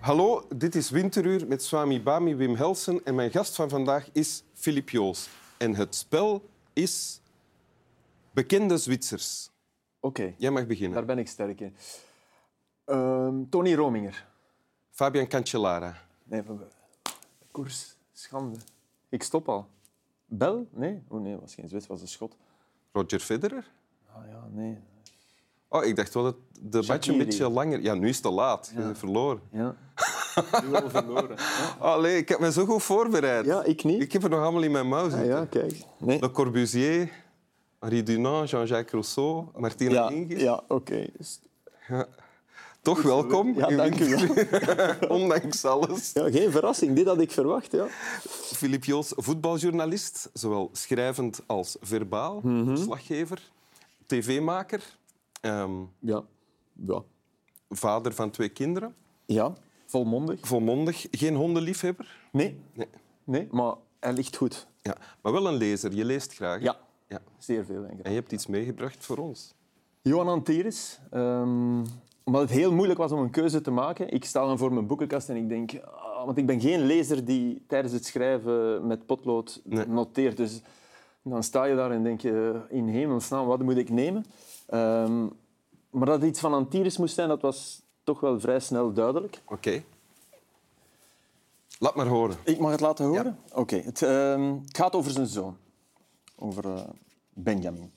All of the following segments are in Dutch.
Hallo, dit is Winteruur met Swami Bami Wim Helsen en mijn gast van vandaag is Filip Joos. En het spel is Bekende Zwitsers. Oké, Jij mag beginnen. daar ben ik sterk in. Ehm, Tony Rominger. Fabian Cancellara. Nee, van- koers, schande. Ik stop al. Bel? Nee? Oh nee, was geen Zwits, was een Schot. Roger Federer. Ah ja, nee. Oh, ik dacht wel dat de match een beetje langer... Ja, nu is het te laat. Je Ja. verloren. Ja. Nu al verloren. Ja. Allee, ik heb me zo goed voorbereid. ja, ik niet. Ik heb er nog allemaal in mijn mouw Ah, zitten. ja, kijk. Nee. Le Corbusier, Henri Dunant, Jean-Jacques Rousseau, Martina Ja, Hingis. ja oké. Dus- Toch welkom. Ja, dank u wel. Ondanks alles. Ja, geen verrassing, dit had ik verwacht. Ja. Filip Joos, voetbaljournalist, zowel schrijvend als verbaal, verslaggever, tv-maker, ehm, Ja. Ja. vader van twee kinderen, ja, volmondig. volmondig, geen hondenliefhebber. Nee, Nee. nee, maar hij ligt goed. Ja, maar wel een lezer, je leest graag. Ja, Ja. zeer veel. Denk ik. En je hebt iets meegebracht voor ons. Johan Antiris. ehm, omdat het heel moeilijk was om een keuze te maken. Ik sta dan voor mijn boekenkast en ik denk... ah, want ik ben geen lezer die tijdens het schrijven met potlood Nee. noteert. Dus dan sta je daar en denk je... In hemelsnaam, wat moet ik nemen? Ehm, maar dat het iets van Antiris moest zijn, dat was toch wel vrij snel duidelijk. Oké. Laat maar horen. Ik mag het laten horen? Oké. Het, ehm, het gaat over zijn zoon. Over eh, Benjamin.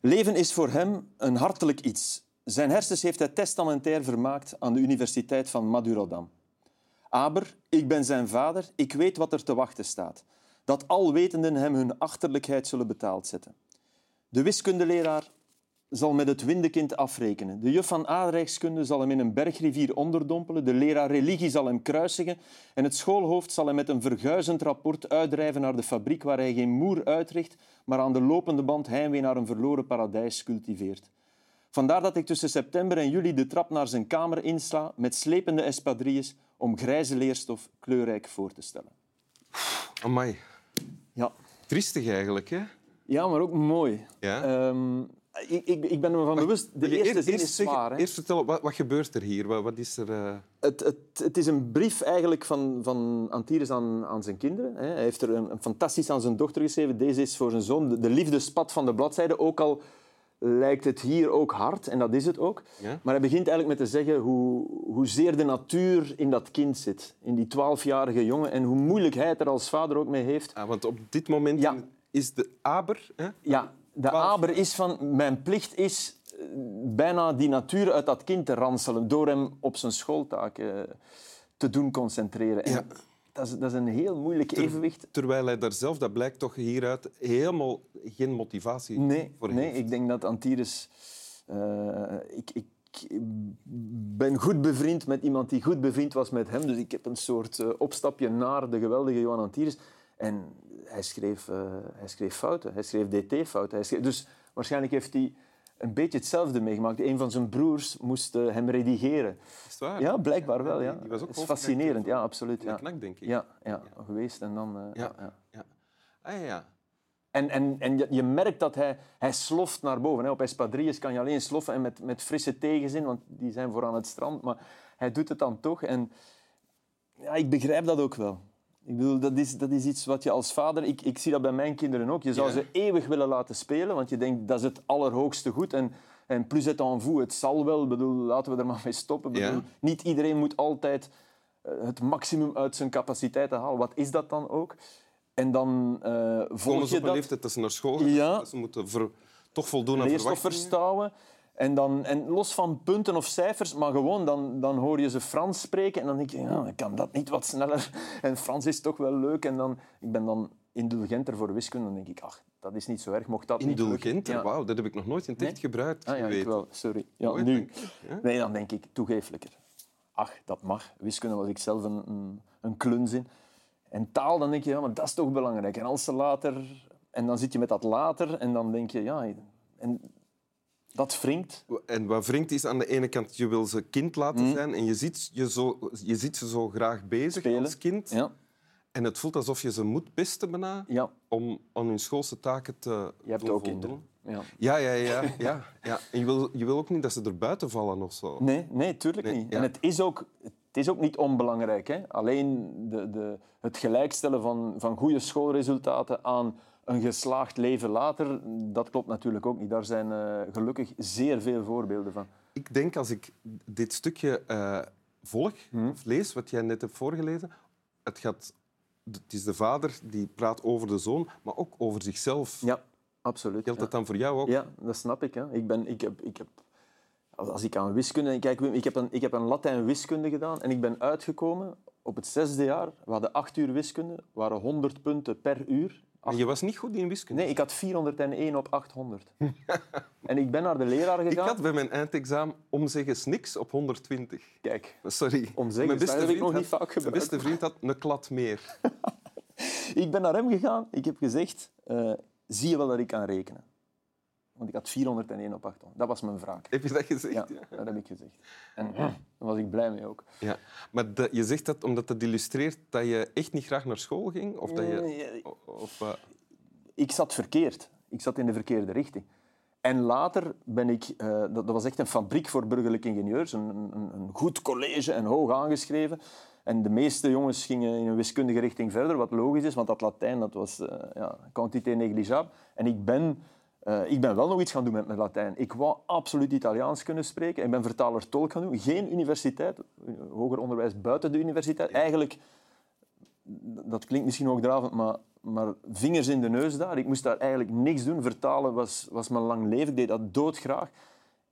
Leven is voor hem een hartelijk iets. Zijn hersens heeft hij testamentair vermaakt aan de Universiteit van Madurodam. Aber, ik ben zijn vader, ik weet wat er te wachten staat. Dat alwetenden hem hun achterlijkheid zullen betaald zetten. De wiskundeleraar zal met het windekind afrekenen. De juf van aardrijkskunde zal hem in een bergrivier onderdompelen. De leraar religie zal hem kruisigen. En het schoolhoofd zal hem met een verguizend rapport uitdrijven naar de fabriek waar hij geen moer uitricht, maar aan de lopende band heimwee naar een verloren paradijs cultiveert. Vandaar dat ik tussen september en juli de trap naar zijn kamer insla met slepende espadrilles om grijze leerstof kleurrijk voor te stellen. Amai. Ja, Triestig eigenlijk, hè? ja maar ook mooi. Ja. Ehm, ik, ik, ik ben me van bewust, de eerste eerst- zin is zwaar. Hè? Eerst vertellen, wat, wat gebeurt er hier? Wat, wat is er... eh, Het, het, het is een brief eigenlijk van, van Antiris aan, aan zijn kinderen. hè. Hij heeft er een, een fantastisch aan zijn dochter geschreven. Deze is voor zijn zoon de, de liefdespad van de bladzijde. Ook al lijkt het hier ook hard, en dat is het ook. Ja? Maar hij begint eigenlijk met te zeggen hoe, hoezeer de natuur in dat kind zit. In die twaalfjarige jongen. En hoe moeilijk hij het er als vader ook mee heeft. ah, want op dit moment Ja. is de aber... Hè? Ja, de aber is van... Mijn plicht is eh, bijna die natuur uit dat kind te ranselen door hem op zijn schooltaken te doen concentreren. En Ja. dat, is, dat is een heel moeilijk evenwicht. Terwijl hij daar zelf, dat blijkt toch hieruit, helemaal geen motivatie Nee, voor nee heeft. ik denk dat Antiris... eh, ik, ik ben goed bevriend met iemand die goed bevriend was met hem. Dus ik heb een soort eh, opstapje naar de geweldige Johan Antiris. En hij schreef, eh, hij schreef fouten. Hij schreef dt-fouten. Hij schreef- Dus waarschijnlijk heeft hij een beetje hetzelfde meegemaakt. Een van zijn broers moest eh, hem redigeren. Is het waar? Ja, blijkbaar wel. Ja. Die was ook is fascinerend. Ja, absoluut. Ja. knak, denk ik. Ja, ja, geweest en dan... eh, Ja. ja. Ah, ja. En, en, en je, je merkt dat hij, hij sloft naar boven. Hè. Op Espadrilles kan je alleen sloffen en met, met frisse tegenzin, want die zijn voor aan het strand. Maar hij doet het dan toch. En ja, ik begrijp dat ook wel. Ik bedoel, dat is, dat is iets wat je als vader... Ik, ik zie dat bij mijn kinderen ook. Je zou Ja. ze eeuwig willen laten spelen, want je denkt dat is het allerhoogste goed. En, en plus het en vous, het zal wel. Ik Bedoel, laten we er maar mee stoppen. Bedoel, Ja. Niet iedereen moet altijd eh, het maximum uit zijn capaciteiten halen. Wat is dat dan ook? En dan Komen volg je op een dat leeftijd dat ze naar school gaan, Ja. dat ze moeten ver- toch voldoen aan verwachtingen. verstouwen. En, dan, en los van punten of cijfers, maar gewoon dan, dan hoor je ze Frans spreken en dan denk je, ja, ik kan dat niet wat sneller. En Frans is toch wel leuk. En dan, ik ben dan indulgenter voor wiskunde. Dan denk ik, ach, dat is niet zo erg. Mocht dat niet. Indulgenter, Ja. wauw, dat heb ik nog nooit in het echt Nee? gebruikt Ah ja, ik wel. Sorry. Ja, Nooit, nu. hè? Nee, dan denk ik, toegeeflijker. Ach, dat mag. Wiskunde was ik zelf een, een, een kluns in. En taal, dan denk je, ja, maar dat is toch belangrijk. En als ze later... En dan zit je met dat later en dan denk je, ja... En dat wringt. En wat wringt is aan de ene kant, je wil ze kind laten Mm. zijn en je ziet, je, zo, je ziet ze zo graag bezig Spelen. als kind. Ja, En het voelt alsof je ze moet pesten bijna ja. om aan hun schoolse taken te je hebt ook kinderen. Ja. Ja, ja, ja. ja, ja. En je wil, je wil ook niet dat ze er buiten vallen of zo. Nee, nee, tuurlijk Nee, niet. ja. En het is ook... het is ook niet onbelangrijk. Hè? Alleen de, de, het gelijkstellen van, van goede schoolresultaten aan een geslaagd leven later, dat klopt natuurlijk ook niet. Daar zijn eh, gelukkig zeer veel voorbeelden van. Ik denk als ik dit stukje eh, volg of lees, wat jij net hebt voorgelezen, het, gaat, het is de vader die praat over de zoon, maar ook over zichzelf. Ja, absoluut. Geldt ja. dat dan voor jou ook? Ja, dat snap ik. Hè. Ik, ben, ik, heb, ik heb, als ik aan wiskunde... Kijk, ik heb een, ik heb een Latijn-wiskunde gedaan en ik ben uitgekomen op het zesde jaar. We hadden acht uur wiskunde, waren 100 punten per uur. En je was niet goed in wiskunde? Nee, ik had 401 op 800. en ik ben naar de leraar Ik gegaan. had bij mijn eindexamen om zeggen niks op 120. Kijk, Sorry. Omzeggens, mijn dat heb ik nog niet vaak Mijn gebruikt. beste vriend had een klad meer. ik ben naar hem gegaan. Ik heb gezegd, eh, zie je wel dat ik kan rekenen? Want ik had 401 op 800. Dat was mijn vraag. Heb je dat gezegd? Ja, Ja. dat heb ik gezegd. En daar was ik blij mee ook. Ja. Maar je zegt dat omdat dat illustreert dat je echt niet graag naar school ging? Of dat je... Nee, Of, eh, ik zat verkeerd. Ik zat in de verkeerde richting. En later ben ik... eh, dat, dat was echt een fabriek voor burgerlijke ingenieurs. Een, een, een goed college en hoog aangeschreven. En de meeste jongens gingen in een wiskundige richting verder, wat logisch is, want dat Latijn dat was eh ja, quantité négligeable. En ik ben, eh, ik ben wel nog iets gaan doen met mijn Latijn. Ik wou absoluut Italiaans kunnen spreken. Ik ben vertaler-tolk gaan doen. Geen universiteit, hoger onderwijs buiten de universiteit. Eigenlijk dat klinkt misschien hoogdravend, maar, maar vingers in de neus daar. Ik moest daar eigenlijk niks doen. Vertalen was, was mijn lang leven. Ik deed dat doodgraag.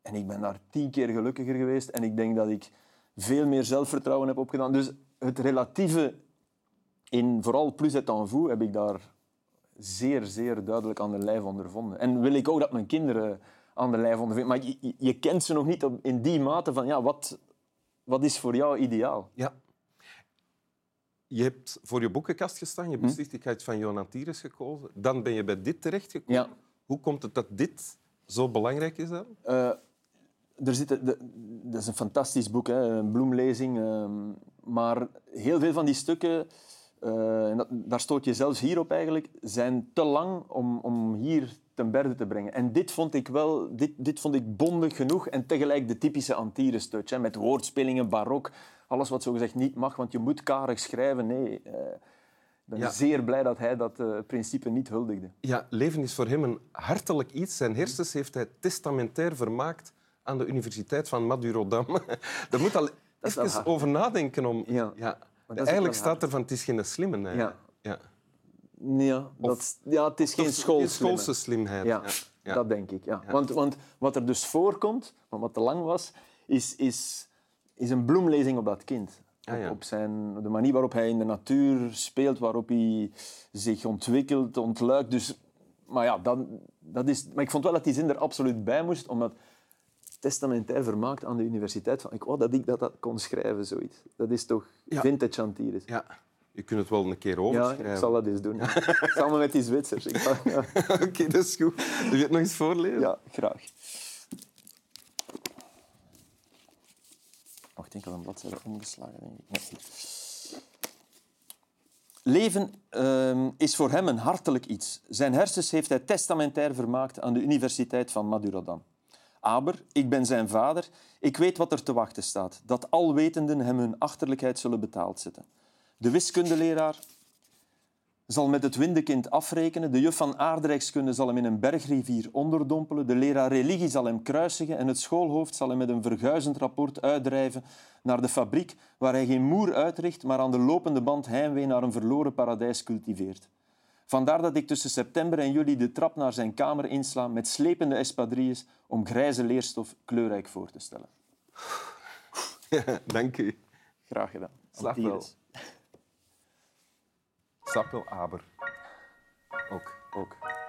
En ik ben daar tien keer gelukkiger geweest. En ik denk dat ik veel meer zelfvertrouwen heb opgedaan. Dus het relatieve in vooral plus et en vous heb ik daar zeer, zeer duidelijk aan de lijf ondervonden. En wil ik ook dat mijn kinderen aan de lijf ondervinden. Maar je, je- kent ze nog niet op, in die mate van ja, wat, wat is voor jou ideaal? ja. Je hebt voor je boekenkast gestaan. Je hebt ga iets van Johan Tires gekozen. Dan ben je bij dit terechtgekomen. Ja. Hoe komt het dat dit zo belangrijk is dan? Eh, er zitten, de, dat is een fantastisch boek, hè, een bloemlezing. ehm, maar heel veel van die stukken, en dat, daar stoot je zelfs hier op eigenlijk, zijn te lang om, om hier ten berde te brengen. En dit vond ik wel, dit, dit vond ik bondig genoeg en tegelijk de typische Antires touch, hè, met woordspelingen, barok, alles wat zogezegd niet mag, want je moet karig schrijven. Nee, eh, ik ben Ja. zeer blij dat hij dat eh, principe niet huldigde. Ja, leven is voor hem een hartelijk iets. Zijn hersens heeft hij testamentair vermaakt aan de Universiteit van Madurodam. Daar moet al even over nadenken. Om... Ja. Eigenlijk staat er van, het is geen slimme. hè. Ja. Ja. Ja, dat, ja het is geen schoolse slimheid. Ja, Ja. Dat denk ik. Ja. Want, want wat er dus voorkomt, maar wat te lang was, is, is, is een bloemlezing op dat kind. Ah, op, zijn, de manier waarop hij in de natuur speelt, waarop hij zich ontwikkelt, ontluikt. Dus, maar ja, dat, dat is, maar ik vond wel dat die zin er absoluut bij moest, omdat testamentair vermaakt aan de universiteit. Van, ik wou dat ik dat, dat kon schrijven, zoiets. Dat is toch Ja. vintage Antilles. Ja. Je kunt het wel een keer Ja, overschrijven. ik zal dat eens doen. Samen met die Zwitsers. Ja. Oké, dat is goed. Wil je het nog eens voorlezen? Ja, graag. Wacht, ik had een bladzijde omgeslagen, denk ik. Nee. Leven ehm, is voor hem een hartelijk iets. Zijn hersens heeft hij testamentair vermaakt aan de Universiteit van Madurodam. Aber, ik ben zijn vader, ik weet wat er te wachten staat. Dat alwetenden hem hun achterlijkheid zullen betaald zetten. De wiskundeleraar zal met het windekind afrekenen. De juf van aardrijkskunde zal hem in een bergrivier onderdompelen. De leraar religie zal hem kruisigen. En het schoolhoofd zal hem met een verguizend rapport uitdrijven naar de fabriek waar hij geen moer uitricht, maar aan de lopende band heimwee naar een verloren paradijs cultiveert. Vandaar dat ik tussen september en juli de trap naar zijn kamer insla met slepende espadrilles om grijze leerstof kleurrijk voor te stellen. Dank u. Graag gedaan. Slaap wel, aber. Ook. Ook.